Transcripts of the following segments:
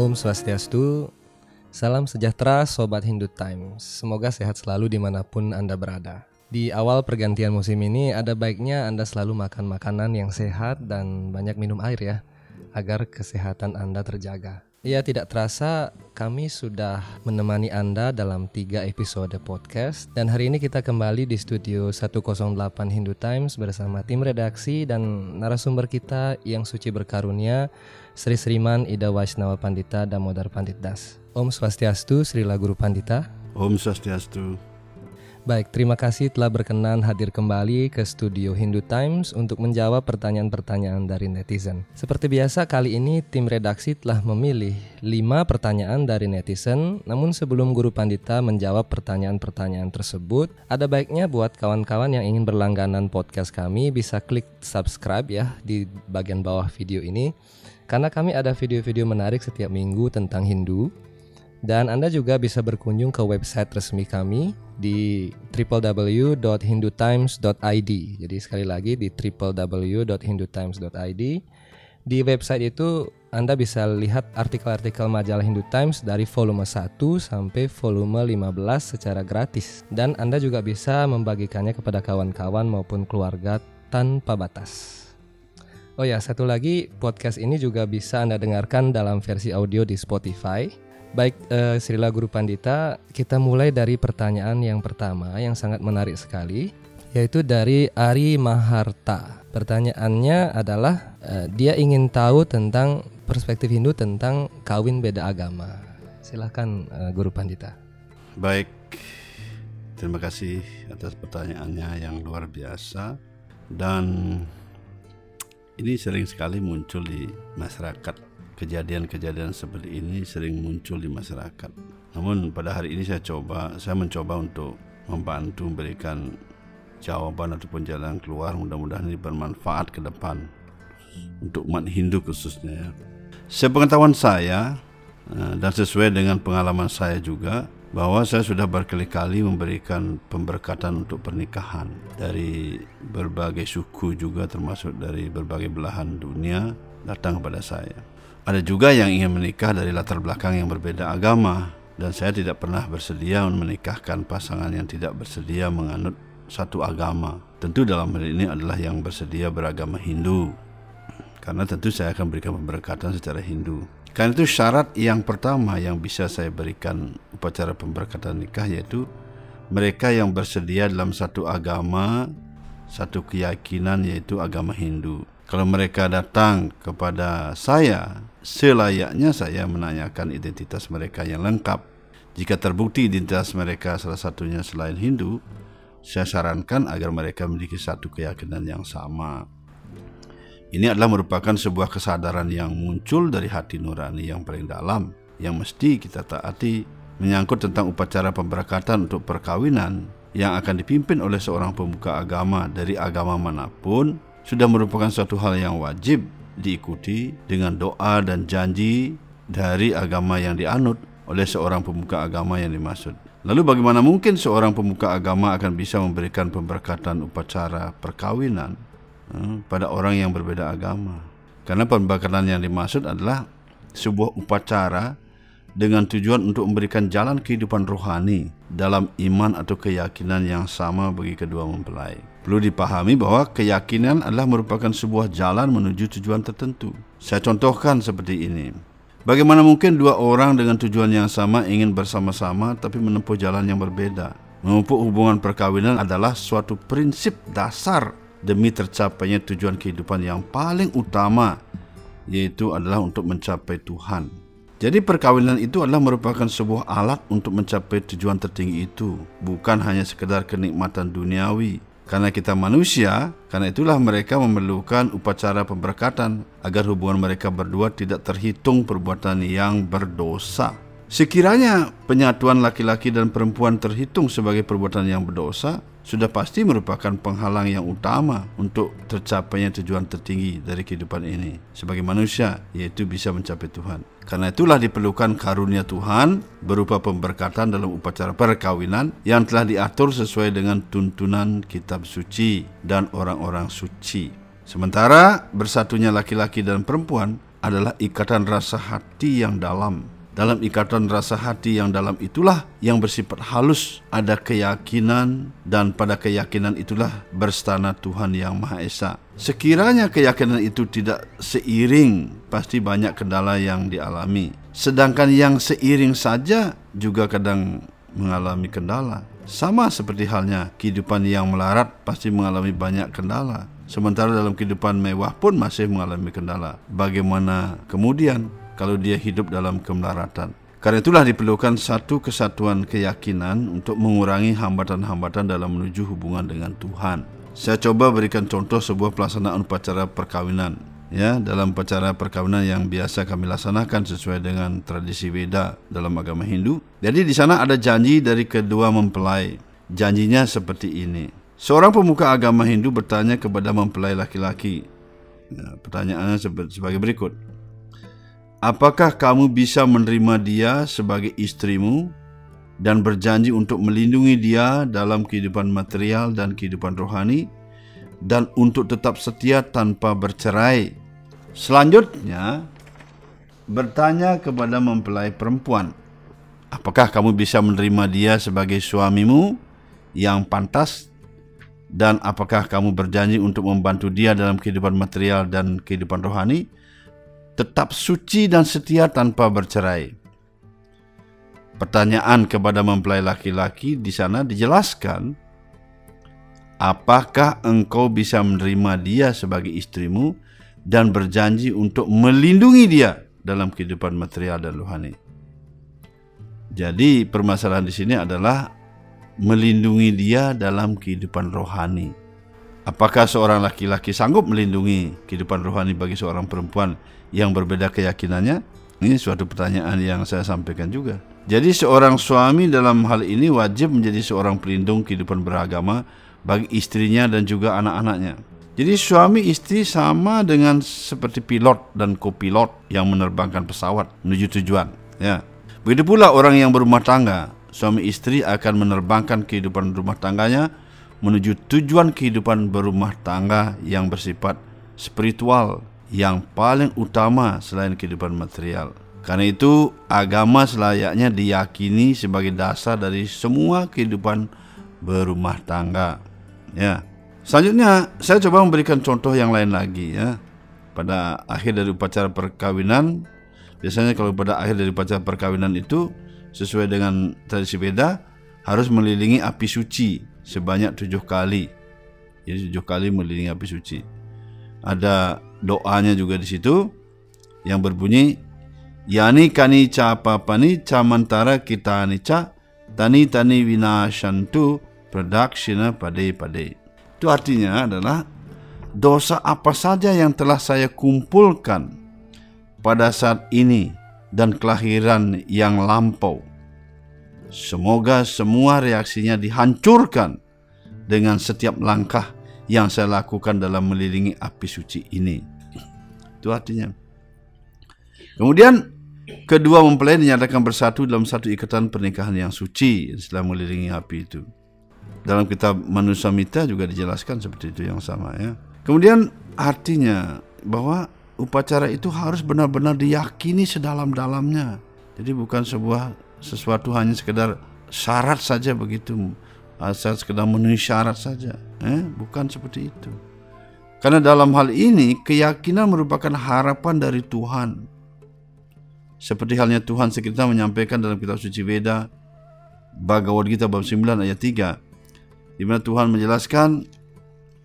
Om Swastiastu, salam sejahtera Sobat Hindu Times. Semoga sehat selalu di mana pun Anda berada. Di awal pergantian musim ini ada baiknya Anda selalu makan makanan yang sehat dan banyak minum air ya, agar kesehatan Anda terjaga. Ya tidak terasa kami sudah menemani Anda dalam tiga episode podcast dan hari ini kita kembali di studio 108 Hindu Times bersama tim redaksi dan narasumber kita yang suci berkarunia Sri Sriman Ida Waisnawa Pandita Damodar Pandit Das. Om Swastiastu Sri Guru Pandita. Om Swastiastu. Baik, terima kasih telah berkenan hadir kembali ke studio Hindu Times untuk menjawab pertanyaan-pertanyaan dari netizen. Seperti biasa, kali ini tim redaksi telah memilih 5 pertanyaan dari netizen. Namun sebelum Guru Pandita menjawab pertanyaan-pertanyaan tersebut, ada baiknya buat kawan-kawan yang ingin berlangganan podcast kami bisa klik subscribe ya di bagian bawah video ini. Karena kami ada video-video menarik setiap minggu tentang Hindu, dan Anda juga bisa berkunjung ke website resmi kami di www.hindutimes.id. Jadi sekali lagi di www.hindutimes.id. Di website itu Anda bisa lihat artikel-artikel majalah Hindu Times dari volume 1 sampai volume 15 secara gratis. Dan Anda juga bisa membagikannya kepada kawan-kawan maupun keluarga tanpa batas. Oh ya, satu lagi podcast ini juga bisa Anda dengarkan dalam versi audio di Spotify Baik, uh, Srila Guru Pandita, kita mulai dari pertanyaan yang pertama yang sangat menarik sekali, yaitu dari Ari Maharta. Pertanyaannya adalah uh, dia ingin tahu tentang perspektif Hindu tentang kawin beda agama. Silahkan uh, Guru Pandita. Baik, terima kasih atas pertanyaannya yang luar biasa dan ini sering sekali muncul di masyarakat kejadian-kejadian seperti ini sering muncul di masyarakat. Namun pada hari ini saya coba, saya mencoba untuk membantu memberikan jawaban ataupun jalan keluar. Mudah-mudahan ini bermanfaat ke depan untuk umat Hindu khususnya. Ya. Sepengetahuan saya eh, dan sesuai dengan pengalaman saya juga bahwa saya sudah berkali-kali memberikan pemberkatan untuk pernikahan dari berbagai suku juga termasuk dari berbagai belahan dunia datang kepada saya. Ada juga yang ingin menikah dari latar belakang yang berbeda agama dan saya tidak pernah bersedia menikahkan pasangan yang tidak bersedia menganut satu agama. Tentu dalam hal ini adalah yang bersedia beragama Hindu. Karena tentu saya akan berikan pemberkatan secara Hindu. Karena itu syarat yang pertama yang bisa saya berikan upacara pemberkatan nikah yaitu mereka yang bersedia dalam satu agama, satu keyakinan yaitu agama Hindu. Kalau mereka datang kepada saya, selayaknya saya menanyakan identitas mereka yang lengkap. Jika terbukti identitas mereka salah satunya selain Hindu, saya sarankan agar mereka memiliki satu keyakinan yang sama. Ini adalah merupakan sebuah kesadaran yang muncul dari hati nurani yang paling dalam, yang mesti kita taati, menyangkut tentang upacara pemberkatan untuk perkawinan yang akan dipimpin oleh seorang pemuka agama dari agama mana pun sudah merupakan suatu hal yang wajib diikuti dengan doa dan janji dari agama yang dianut oleh seorang pemuka agama yang dimaksud. Lalu bagaimana mungkin seorang pemuka agama akan bisa memberikan pemberkatan upacara perkawinan eh, pada orang yang berbeda agama? Karena pemberkatan yang dimaksud adalah sebuah upacara dengan tujuan untuk memberikan jalan kehidupan rohani dalam iman atau keyakinan yang sama bagi kedua mempelai. Perlu dipahami bahwa keyakinan adalah merupakan sebuah jalan menuju tujuan tertentu. Saya contohkan seperti ini. Bagaimana mungkin dua orang dengan tujuan yang sama ingin bersama-sama tapi menempuh jalan yang berbeda? Memupuk hubungan perkawinan adalah suatu prinsip dasar demi tercapainya tujuan kehidupan yang paling utama yaitu adalah untuk mencapai Tuhan. Jadi perkawinan itu adalah merupakan sebuah alat untuk mencapai tujuan tertinggi itu, bukan hanya sekedar kenikmatan duniawi karena kita manusia, karena itulah mereka memerlukan upacara pemberkatan agar hubungan mereka berdua tidak terhitung perbuatan yang berdosa. Sekiranya penyatuan laki-laki dan perempuan terhitung sebagai perbuatan yang berdosa, sudah pasti merupakan penghalang yang utama untuk tercapainya tujuan tertinggi dari kehidupan ini sebagai manusia, yaitu bisa mencapai Tuhan. Karena itulah diperlukan karunia Tuhan berupa pemberkatan dalam upacara perkawinan yang telah diatur sesuai dengan tuntunan kitab suci dan orang-orang suci. Sementara bersatunya laki-laki dan perempuan adalah ikatan rasa hati yang dalam. Dalam ikatan rasa hati yang dalam itulah yang bersifat halus, ada keyakinan dan pada keyakinan itulah berstana Tuhan yang Maha Esa. Sekiranya keyakinan itu tidak seiring, pasti banyak kendala yang dialami. Sedangkan yang seiring saja juga kadang mengalami kendala. Sama seperti halnya kehidupan yang melarat pasti mengalami banyak kendala. Sementara dalam kehidupan mewah pun masih mengalami kendala. Bagaimana kemudian kalau dia hidup dalam kemelaratan? Karena itulah diperlukan satu kesatuan keyakinan untuk mengurangi hambatan-hambatan dalam menuju hubungan dengan Tuhan. Saya coba berikan contoh sebuah pelaksanaan upacara perkawinan ya dalam upacara perkawinan yang biasa kami laksanakan sesuai dengan tradisi Weda dalam agama Hindu. Jadi di sana ada janji dari kedua mempelai. Janjinya seperti ini. Seorang pemuka agama Hindu bertanya kepada mempelai laki-laki. Ya, pertanyaannya sebagai berikut. Apakah kamu bisa menerima dia sebagai istrimu dan berjanji untuk melindungi dia dalam kehidupan material dan kehidupan rohani dan untuk tetap setia tanpa bercerai? Selanjutnya bertanya kepada mempelai perempuan, apakah kamu bisa menerima dia sebagai suamimu yang pantas? Dan apakah kamu berjanji untuk membantu dia dalam kehidupan material dan kehidupan rohani tetap suci dan setia tanpa bercerai. Pertanyaan kepada mempelai laki-laki di sana dijelaskan, apakah engkau bisa menerima dia sebagai istrimu dan berjanji untuk melindungi dia dalam kehidupan material dan rohani. Jadi permasalahan di sini adalah melindungi dia dalam kehidupan rohani. Apakah seorang laki-laki sanggup melindungi kehidupan rohani bagi seorang perempuan yang berbeda keyakinannya? Ini suatu pertanyaan yang saya sampaikan juga. Jadi seorang suami dalam hal ini wajib menjadi seorang pelindung kehidupan beragama bagi istrinya dan juga anak-anaknya. Jadi suami istri sama dengan seperti pilot dan kopilot yang menerbangkan pesawat menuju tujuan. Ya. Begitu pula orang yang berumah tangga, suami istri akan menerbangkan kehidupan rumah tangganya menuju tujuan kehidupan berumah tangga yang bersifat spiritual yang paling utama selain kehidupan material. Karena itu agama selayaknya diyakini sebagai dasar dari semua kehidupan berumah tangga. Ya. Selanjutnya saya coba memberikan contoh yang lain lagi ya. Pada akhir dari upacara perkawinan, biasanya kalau pada akhir dari upacara perkawinan itu sesuai dengan tradisi beda harus melilingi api suci sebanyak tujuh kali. Jadi tujuh kali melilingi api suci. Ada doanya juga di situ yang berbunyi Yani kani ca papani camantara kita nica tani tani winashantu pradakshina pade pade. Itu artinya adalah dosa apa saja yang telah saya kumpulkan pada saat ini dan kelahiran yang lampau. Semoga semua reaksinya dihancurkan dengan setiap langkah yang saya lakukan dalam melilingi api suci ini. Itu artinya. Kemudian kedua mempelai dinyatakan bersatu dalam satu ikatan pernikahan yang suci setelah melilingi api itu. Dalam kitab Manusia Mita juga dijelaskan seperti itu yang sama ya. Kemudian artinya bahwa upacara itu harus benar-benar diyakini sedalam-dalamnya. Jadi bukan sebuah sesuatu hanya sekedar syarat saja begitu. Asal sekedar memenuhi syarat saja. Eh, bukan seperti itu. Karena dalam hal ini keyakinan merupakan harapan dari Tuhan. Seperti halnya Tuhan sekitar menyampaikan dalam kitab suci Veda Bhagavad Gita bab 9 ayat 3 di mana Tuhan menjelaskan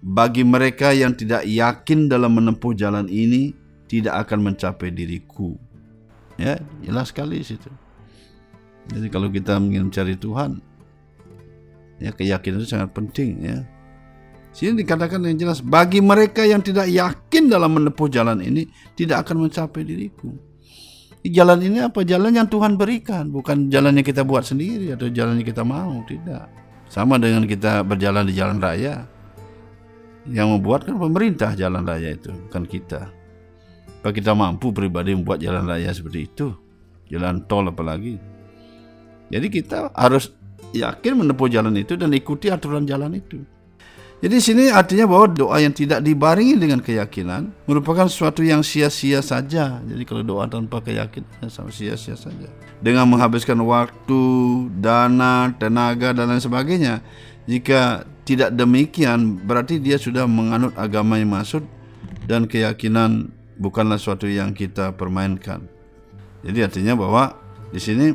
bagi mereka yang tidak yakin dalam menempuh jalan ini tidak akan mencapai diriku. Ya, jelas sekali situ. Jadi kalau kita ingin mencari Tuhan, ya keyakinan itu sangat penting ya. Sini dikatakan yang jelas bagi mereka yang tidak yakin dalam menempuh jalan ini tidak akan mencapai diriku. Jalan ini apa? Jalan yang Tuhan berikan, bukan jalan yang kita buat sendiri atau jalan yang kita mau, tidak. Sama dengan kita berjalan di jalan raya. Yang membuat kan pemerintah jalan raya itu, bukan kita. Apa kita mampu pribadi membuat jalan raya seperti itu? Jalan tol apalagi. Jadi kita harus yakin menempuh jalan itu dan ikuti aturan jalan itu. Jadi sini artinya bahwa doa yang tidak dibarengi dengan keyakinan merupakan sesuatu yang sia-sia saja. Jadi kalau doa tanpa keyakinan sama sia-sia saja. Dengan menghabiskan waktu, dana, tenaga dan lain sebagainya. Jika tidak demikian berarti dia sudah menganut agama yang maksud dan keyakinan bukanlah sesuatu yang kita permainkan. Jadi artinya bahwa di sini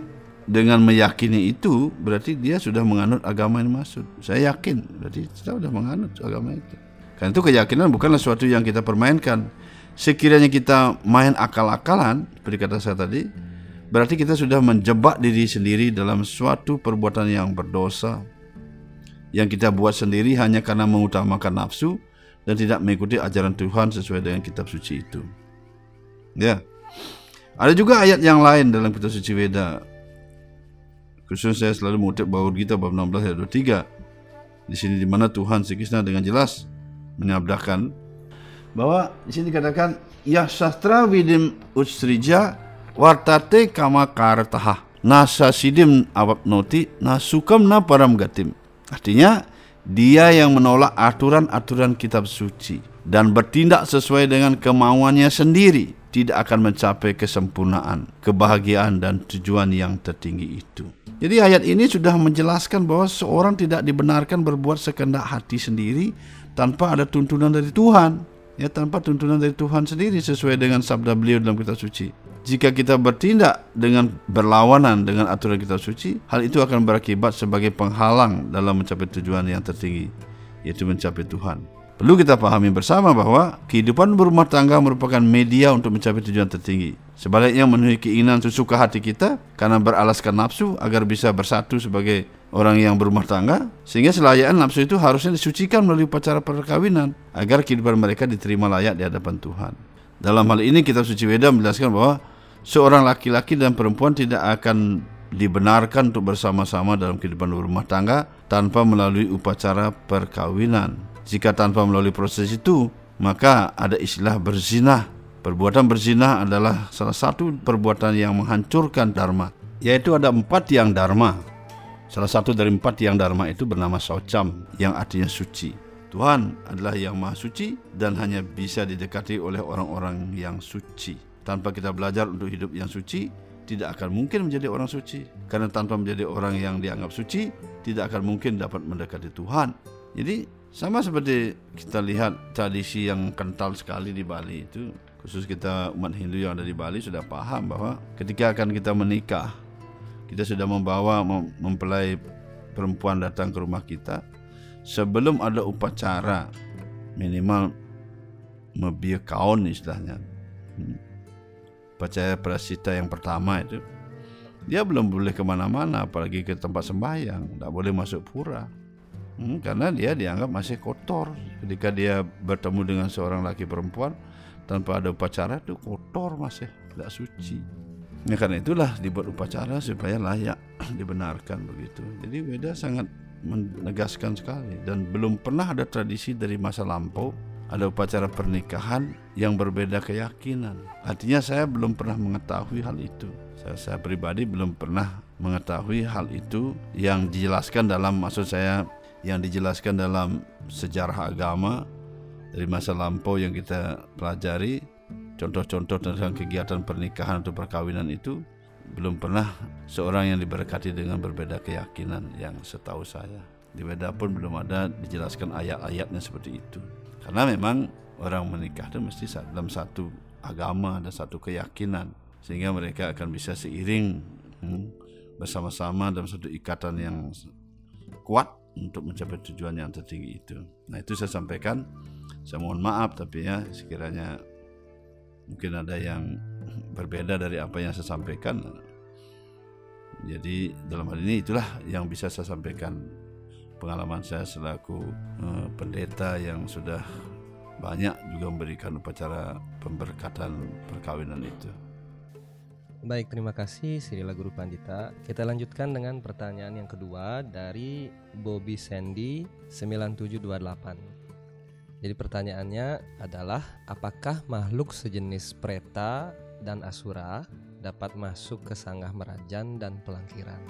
dengan meyakini itu berarti dia sudah menganut agama yang maksud. Saya yakin berarti kita sudah menganut agama itu. Karena itu keyakinan bukanlah sesuatu yang kita permainkan. Sekiranya kita main akal-akalan, seperti kata saya tadi, berarti kita sudah menjebak diri sendiri dalam suatu perbuatan yang berdosa yang kita buat sendiri hanya karena mengutamakan nafsu dan tidak mengikuti ajaran Tuhan sesuai dengan kitab suci itu. Ya. Ada juga ayat yang lain dalam kitab suci Weda Khususnya saya selalu mengutip bahwa kita bab 16 ayat 23. Di sini di mana Tuhan Sri Krishna dengan jelas menyabdakan bahwa di sini dikatakan ya sastra vidim utsrija wartate kama kartaha nasa sidim awap noti nasukam na param gatim. Artinya dia yang menolak aturan-aturan kitab suci dan bertindak sesuai dengan kemauannya sendiri tidak akan mencapai kesempurnaan, kebahagiaan dan tujuan yang tertinggi itu. Jadi ayat ini sudah menjelaskan bahwa seorang tidak dibenarkan berbuat sekendak hati sendiri tanpa ada tuntunan dari Tuhan. Ya, tanpa tuntunan dari Tuhan sendiri sesuai dengan sabda beliau dalam kitab suci. Jika kita bertindak dengan berlawanan dengan aturan kitab suci, hal itu akan berakibat sebagai penghalang dalam mencapai tujuan yang tertinggi, yaitu mencapai Tuhan. Perlu kita pahami bersama bahwa kehidupan berumah tangga merupakan media untuk mencapai tujuan tertinggi. Sebaliknya memenuhi keinginan sesuka hati kita karena beralaskan nafsu agar bisa bersatu sebagai orang yang berumah tangga sehingga selayaknya nafsu itu harusnya disucikan melalui upacara perkawinan agar kehidupan mereka diterima layak di hadapan Tuhan. Dalam hal ini kitab suci Weda menjelaskan bahwa seorang laki-laki dan perempuan tidak akan dibenarkan untuk bersama-sama dalam kehidupan berumah tangga tanpa melalui upacara perkawinan. Jika tanpa melalui proses itu, maka ada istilah berzina. Perbuatan berzina adalah salah satu perbuatan yang menghancurkan dharma, yaitu ada empat yang dharma. Salah satu dari empat yang dharma itu bernama saucam, yang artinya suci. Tuhan adalah yang maha suci dan hanya bisa didekati oleh orang-orang yang suci. Tanpa kita belajar untuk hidup yang suci, tidak akan mungkin menjadi orang suci. Karena tanpa menjadi orang yang dianggap suci, tidak akan mungkin dapat mendekati Tuhan. Jadi sama seperti kita lihat tradisi yang kental sekali di Bali itu, khusus kita umat Hindu yang ada di Bali sudah paham bahwa ketika akan kita menikah, kita sudah membawa mempelai perempuan datang ke rumah kita sebelum ada upacara minimal mebia kaun istilahnya. Hmm. Upacara prasita yang pertama itu dia belum boleh ke mana-mana apalagi ke tempat sembahyang, tidak boleh masuk pura hmm, karena dia dianggap masih kotor ketika dia bertemu dengan seorang laki perempuan tanpa ada upacara itu kotor masih tidak suci ya karena itulah dibuat upacara supaya layak dibenarkan begitu jadi beda sangat menegaskan sekali dan belum pernah ada tradisi dari masa lampau ada upacara pernikahan yang berbeda keyakinan. Artinya saya belum pernah mengetahui hal itu. Saya, saya pribadi belum pernah mengetahui hal itu yang dijelaskan dalam maksud saya yang dijelaskan dalam sejarah agama dari masa lampau yang kita pelajari contoh-contoh tentang kegiatan pernikahan atau perkawinan itu belum pernah seorang yang diberkati dengan berbeda keyakinan yang setahu saya. Di Weda pun belum ada dijelaskan ayat-ayatnya seperti itu. Karena memang orang menikah itu mesti dalam satu agama dan satu keyakinan sehingga mereka akan bisa seiring hmm, bersama-sama dalam satu ikatan yang kuat untuk mencapai tujuan yang tertinggi itu. Nah itu saya sampaikan. Saya mohon maaf tapi ya sekiranya mungkin ada yang berbeda dari apa yang saya sampaikan. Jadi dalam hal ini itulah yang bisa saya sampaikan pengalaman saya selaku uh, pendeta yang sudah banyak juga memberikan upacara pemberkatan perkawinan itu. Baik, terima kasih Sirila Guru Pandita. Kita lanjutkan dengan pertanyaan yang kedua dari Bobby Sandy 9728. Jadi pertanyaannya adalah apakah makhluk sejenis preta dan asura dapat masuk ke sanggah merajan dan pelangkiran?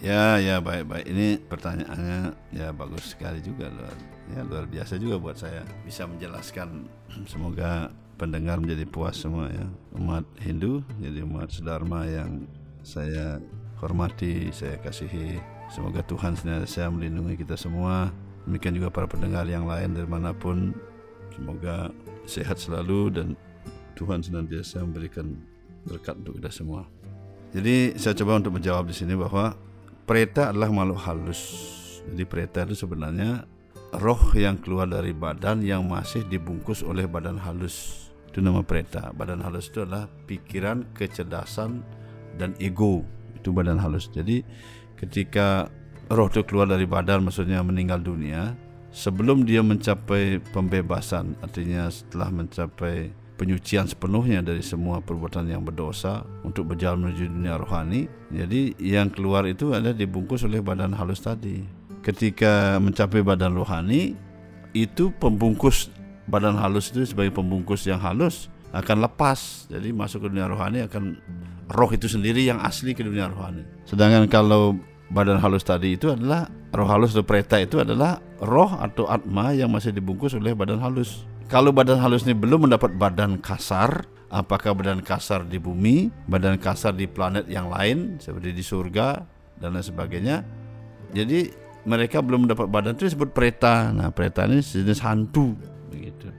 Ya, ya baik baik. Ini pertanyaannya ya bagus sekali juga luar ya luar biasa juga buat saya bisa menjelaskan. Semoga pendengar menjadi puas semua ya. Umat Hindu jadi umat Dharma yang saya hormati, saya kasihi. Semoga Tuhan senantiasa melindungi kita semua. Demikian juga para pendengar yang lain dari mana pun. Semoga sehat selalu dan Tuhan senantiasa memberikan berkat untuk kita semua. Jadi saya coba untuk menjawab di sini bahwa Preta adalah makhluk halus. Jadi preta itu sebenarnya roh yang keluar dari badan yang masih dibungkus oleh badan halus. Itu nama preta. Badan halus itu adalah pikiran, kecerdasan, dan ego. Itu badan halus. Jadi ketika roh itu keluar dari badan maksudnya meninggal dunia, sebelum dia mencapai pembebasan, artinya setelah mencapai penyucian sepenuhnya dari semua perbuatan yang berdosa untuk berjalan menuju dunia rohani. Jadi yang keluar itu ada dibungkus oleh badan halus tadi. Ketika mencapai badan rohani, itu pembungkus badan halus itu sebagai pembungkus yang halus akan lepas. Jadi masuk ke dunia rohani akan roh itu sendiri yang asli ke dunia rohani. Sedangkan kalau badan halus tadi itu adalah roh halus atau preta itu adalah roh atau atma yang masih dibungkus oleh badan halus. Kalau badan halus ini belum mendapat badan kasar, apakah badan kasar di bumi, badan kasar di planet yang lain seperti di surga dan lain sebagainya. Jadi mereka belum mendapat badan itu disebut preta. Nah, preta ini jenis hantu begitu.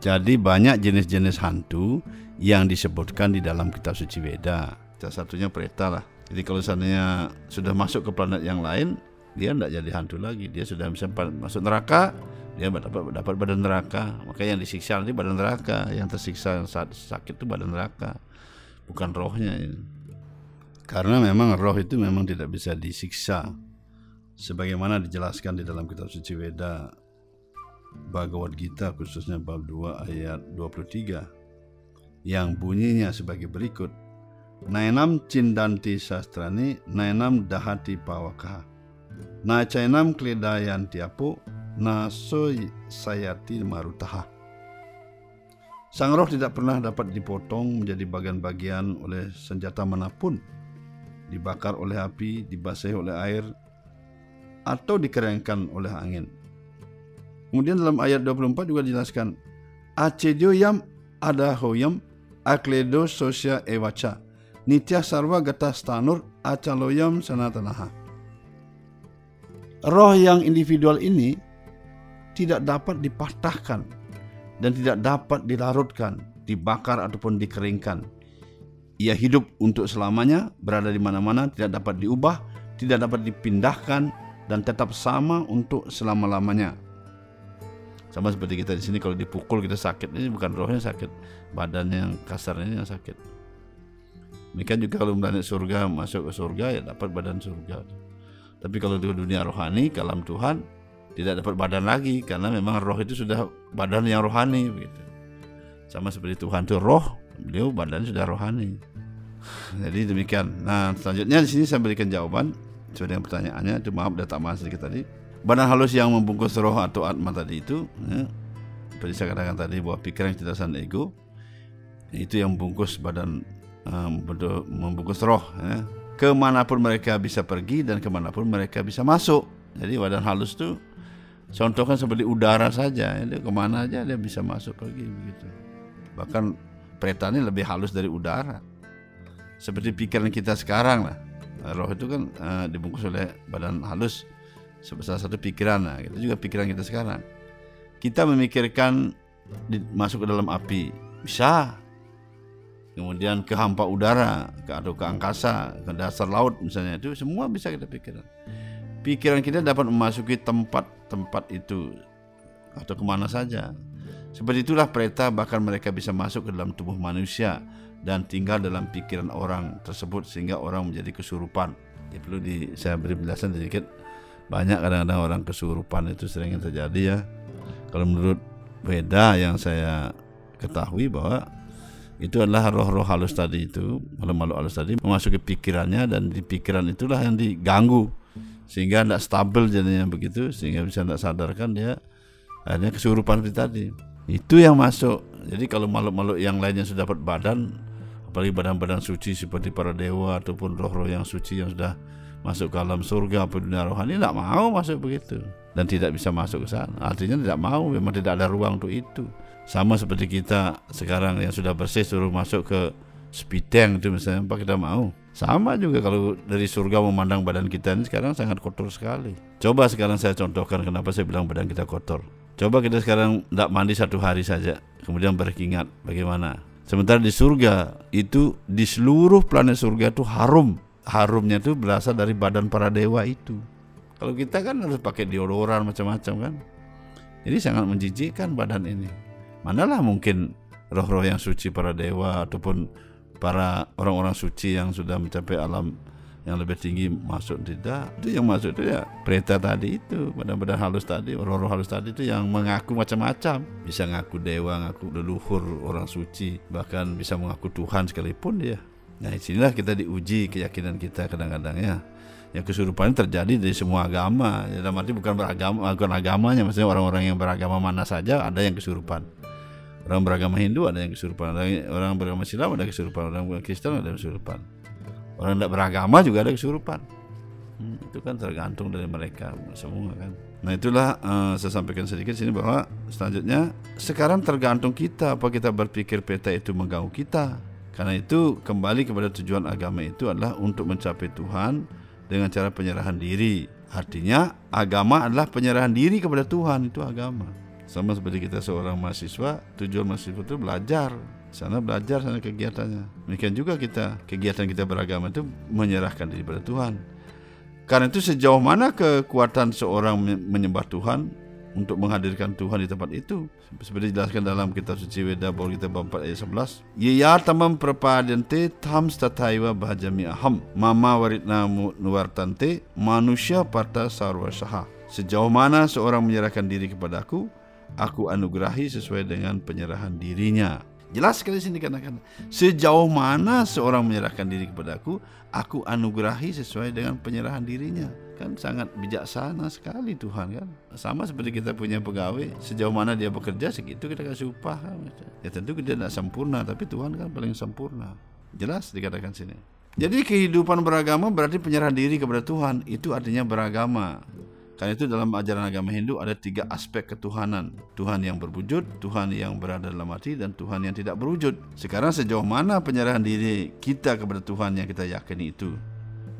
Jadi banyak jenis-jenis hantu yang disebutkan di dalam kitab suci Weda. Salah satunya preta lah. Jadi kalau seandainya sudah masuk ke planet yang lain, dia tidak jadi hantu lagi. Dia sudah bisa masuk neraka, dia dapat dapat badan neraka. Maka yang disiksa nanti badan neraka. Yang tersiksa yang saat sakit itu badan neraka. Bukan rohnya ini. karena memang roh itu memang tidak bisa disiksa. Sebagaimana dijelaskan di dalam kitab suci Weda Bhagavad Gita khususnya bab 2 ayat 23 yang bunyinya sebagai berikut. Nainam cindanti sastrani nainam dahati pawaka Nacainam kledayan tiapu naso sayati marutaha. Sang roh tidak pernah dapat dipotong menjadi bagian-bagian oleh senjata mana pun, dibakar oleh api, dibasahi oleh air, atau dikeringkan oleh angin. Kemudian dalam ayat 24 juga dijelaskan, Acedio yam ada hoyam akledo sosya ewacha, nitya sarva gata stanur acaloyam sanatanaha. Roh yang individual ini tidak dapat dipatahkan dan tidak dapat dilarutkan, dibakar ataupun dikeringkan. Ia hidup untuk selamanya, berada di mana-mana, tidak dapat diubah, tidak dapat dipindahkan dan tetap sama untuk selama-lamanya. Sama seperti kita di sini kalau dipukul kita sakit, ini bukan rohnya sakit, badannya yang kasar ini yang sakit. Demikian juga kalau planet surga masuk ke surga ya dapat badan surga. Tapi kalau di dunia rohani, kalam Tuhan, tidak dapat badan lagi karena memang roh itu sudah badan yang rohani begitu. Sama seperti Tuhan itu roh, beliau badan sudah rohani. Jadi demikian. Nah, selanjutnya di sini saya berikan jawaban sesuai dengan pertanyaannya. Itu maaf data tambahan sedikit tadi. Badan halus yang membungkus roh atau atma tadi itu, ya, seperti saya katakan tadi bahwa pikiran, kecerdasan, ego itu yang membungkus badan um, membungkus roh. Ya. Ke mana pun mereka bisa pergi dan ke mana pun mereka bisa masuk. Jadi badan halus itu Contohnya seperti udara saja, dia ke mana aja dia bisa masuk pergi begitu. Bahkan peta ini lebih halus dari udara. Seperti pikiran kita sekarang lah. Roh itu kan uh, dibungkus oleh badan halus sebesar satu pikiran. Nah, itu juga pikiran kita sekarang. Kita memikirkan di, masuk ke dalam api bisa. Kemudian ke hampa udara, ke atau ke angkasa, ke dasar laut misalnya itu semua bisa kita pikirkan pikiran kita dapat memasuki tempat-tempat itu atau ke mana saja. Seperti itulah pereta bahkan mereka bisa masuk ke dalam tubuh manusia dan tinggal dalam pikiran orang tersebut sehingga orang menjadi kesurupan. Ya perlu di saya beri penjelasan sedikit. Banyak kadang-kadang orang kesurupan itu sering terjadi ya. Kalau menurut beda yang saya ketahui bahwa itu adalah roh-roh halus tadi itu, malu-malu halus tadi memasuki pikirannya dan di pikiran itulah yang diganggu sehingga tidak stabil jadinya begitu sehingga bisa tidak sadarkan dia akhirnya kesurupan seperti tadi. Itu yang masuk. Jadi kalau makhluk-makhluk yang lainnya sudah dapat badan apalagi badan-badan suci seperti para dewa ataupun roh-roh yang suci yang sudah masuk ke alam surga apa dunia rohani tidak mau masuk begitu. Dan tidak bisa masuk ke sana. Artinya tidak mau memang tidak ada ruang untuk itu. Sama seperti kita sekarang yang sudah bersih suruh masuk ke spiteng itu misalnya apa kita mau sama juga kalau dari surga memandang badan kita ini sekarang sangat kotor sekali. Coba sekarang saya contohkan kenapa saya bilang badan kita kotor. Coba kita sekarang tidak mandi satu hari saja kemudian berkingat bagaimana? Sementara di surga itu di seluruh planet surga itu harum. Harumnya itu berasal dari badan para dewa itu. Kalau kita kan harus pakai deodoran macam-macam kan? Jadi sangat menjijikkan badan ini. Manalah mungkin roh-roh yang suci para dewa ataupun para orang-orang suci yang sudah mencapai alam yang lebih tinggi masuk tidak itu yang masuk itu ya tadi itu badan-badan halus tadi roh-roh halus tadi itu yang mengaku macam-macam. Bisa ngaku dewa ngaku leluhur orang suci bahkan bisa mengaku Tuhan sekalipun dia. Nah di sinilah kita diuji keyakinan kita kadang-kadang ya. Yang kesurupan terjadi dari semua agama. Dalam arti bukan beragama bukan agamanya maksudnya orang-orang yang beragama mana saja ada yang kesurupan Orang beragama Hindu ada yang kesurupan, orang beragama Islam ada kesurupan, orang Kristen ada kesurupan. Orang tidak beragama juga ada kesurupan. Hmm, itu kan tergantung dari mereka semua kan. Nah itulah uh, saya sampaikan sedikit sini bahwa selanjutnya sekarang tergantung kita apa kita berpikir peta itu mengganggu kita. Karena itu kembali kepada tujuan agama itu adalah untuk mencapai Tuhan dengan cara penyerahan diri. Artinya agama adalah penyerahan diri kepada Tuhan itu agama. Sama seperti kita seorang mahasiswa, tujuan mahasiswa itu belajar. Sana belajar, sana kegiatannya. Demikian juga kita, kegiatan kita beragama itu menyerahkan diri pada Tuhan. Karena itu sejauh mana kekuatan seorang menyembah Tuhan untuk menghadirkan Tuhan di tempat itu. Seperti dijelaskan dalam kitab suci Weda Bawal kita 4 ayat 11. Ya tamam perpadente tam stataiwa bahajami aham. Mama waritna nuwartante manusia pada sarwa saha. Sejauh mana seorang menyerahkan diri kepadaku, aku anugerahi sesuai dengan penyerahan dirinya. Jelas sekali sini dikatakan sejauh mana seorang menyerahkan diri kepadaku, aku anugerahi sesuai dengan penyerahan dirinya. Kan sangat bijaksana sekali Tuhan kan. Sama seperti kita punya pegawai, sejauh mana dia bekerja segitu kita kasih upah. Ya tentu dia tidak sempurna, tapi Tuhan kan paling sempurna. Jelas dikatakan sini. Jadi kehidupan beragama berarti penyerahan diri kepada Tuhan, itu artinya beragama. Karena itu dalam ajaran agama Hindu ada tiga aspek ketuhanan. Tuhan yang berwujud, Tuhan yang berada dalam hati, dan Tuhan yang tidak berwujud. Sekarang sejauh mana penyerahan diri kita kepada Tuhan yang kita yakini itu?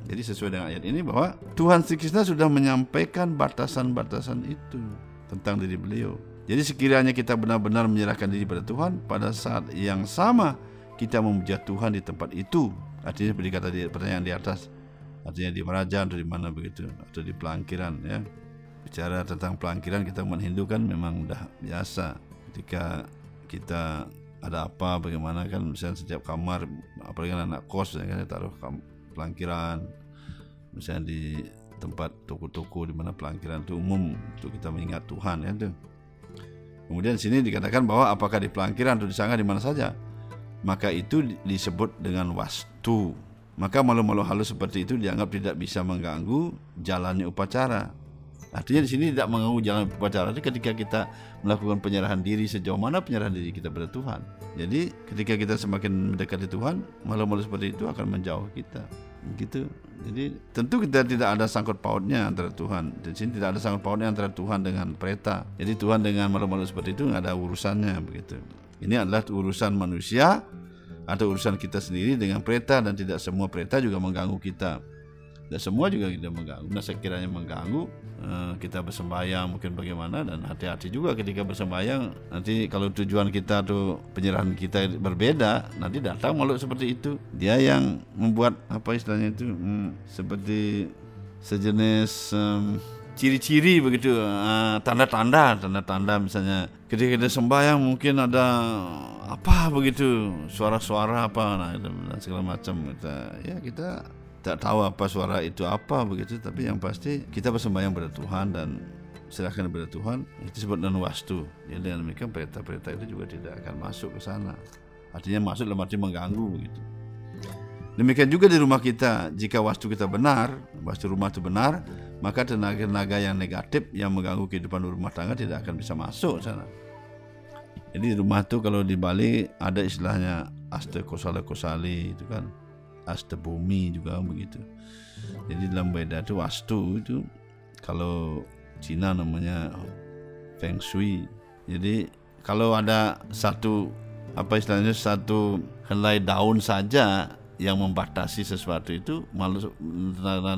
Jadi sesuai dengan ayat ini bahwa Tuhan Sri Krishna sudah menyampaikan batasan-batasan itu tentang diri beliau. Jadi sekiranya kita benar-benar menyerahkan diri pada Tuhan, pada saat yang sama kita memuja Tuhan di tempat itu. Artinya seperti kata di pertanyaan di atas, artinya di Merajan atau di mana begitu atau di pelangkiran ya. Bicara tentang pelangkiran kita umat Hindu kan memang udah biasa. Ketika kita ada apa bagaimana kan misalnya setiap kamar apalagi anak kos ya kan taruh pelangkiran. Misalnya di tempat toko-toko di mana pelangkiran itu umum untuk kita mengingat Tuhan ya tuh. Kemudian sini dikatakan bahwa apakah di pelangkiran atau di sana di mana saja maka itu disebut dengan wastu maka malu-malu halus seperti itu dianggap tidak bisa mengganggu jalannya upacara. Artinya di sini tidak mengganggu jalan upacara itu ketika kita melakukan penyerahan diri sejauh mana penyerahan diri kita pada Tuhan. Jadi ketika kita semakin mendekati Tuhan, malu-malu seperti itu akan menjauh kita. Gitu. Jadi tentu kita tidak ada sangkut pautnya antara Tuhan. Di sini tidak ada sangkut pautnya antara Tuhan dengan pereta. Jadi Tuhan dengan malu-malu seperti itu nggak ada urusannya begitu. Ini adalah urusan manusia atau urusan kita sendiri dengan pereta dan tidak semua pereta juga mengganggu kita. Dan semua juga tidak mengganggu. Nah sekiranya mengganggu eh, kita bersembahyang mungkin bagaimana dan hati-hati juga ketika bersembahyang nanti kalau tujuan kita tuh penyerahan kita berbeda nanti datang makhluk seperti itu dia yang membuat apa istilahnya itu hmm, seperti sejenis um, ciri-ciri begitu. Uh, tanda-tanda tanda-tanda misalnya. Ketika kita sembahyang mungkin ada apa begitu suara-suara apa nah dan segala macam kita ya kita tak tahu apa suara itu apa begitu tapi yang pasti kita bersembahyang pada Tuhan dan serahkan kepada Tuhan itu disebut dan wastu. Ya dengan demikian perintah-perintah itu juga tidak akan masuk ke sana. Artinya masuk dalam arti mengganggu begitu demikian juga di rumah kita jika wastu kita benar wastu rumah itu benar maka tenaga-tenaga yang negatif yang mengganggu kehidupan rumah tangga tidak akan bisa masuk sana. Jadi rumah itu kalau di Bali ada istilahnya aste kosale kosali itu kan aste bumi juga begitu. Jadi dalam beda itu wastu itu kalau Cina namanya feng shui. Jadi kalau ada satu apa istilahnya satu helai daun saja yang membatasi sesuatu itu malu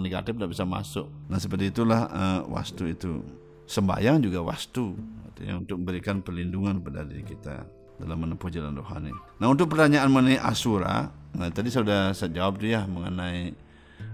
negatif tidak bisa masuk. Nah seperti itulah uh, wastu itu. Sembayang juga wastu, artinya untuk memberikan perlindungan pada diri kita dalam menempuh jalan rohani. Nah untuk pertanyaan mengenai asura, nah tadi sudah saya jawab dia mengenai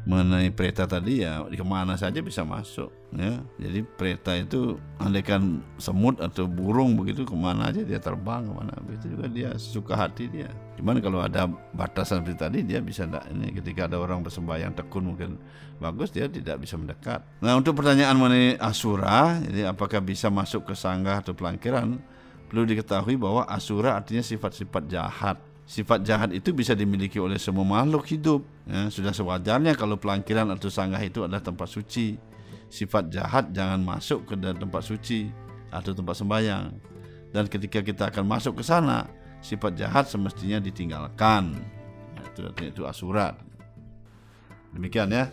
mengenai preta tadi ya di ke mana saja bisa masuk ya. Jadi preta itu andaikan semut atau burung begitu ke mana aja dia terbang ke mana. Begitu juga dia suka hati dia. Cuman kalau ada batasan seperti tadi dia bisa enggak ini. Ketika ada orang bersembahyang tekun mungkin bagus dia tidak bisa mendekat. Nah untuk pertanyaan mengenai asura jadi apakah bisa masuk ke sanggah atau pelangkiran perlu diketahui bahwa asura artinya sifat-sifat jahat Sifat jahat itu bisa dimiliki oleh semua makhluk hidup. Ya, sudah sewajarnya kalau pelangkiran atau sanggah itu adalah tempat suci. Sifat jahat jangan masuk ke dalam tempat suci atau tempat sembahyang. Dan ketika kita akan masuk ke sana, sifat jahat semestinya ditinggalkan. Nah, itu itu asurat. Demikian ya.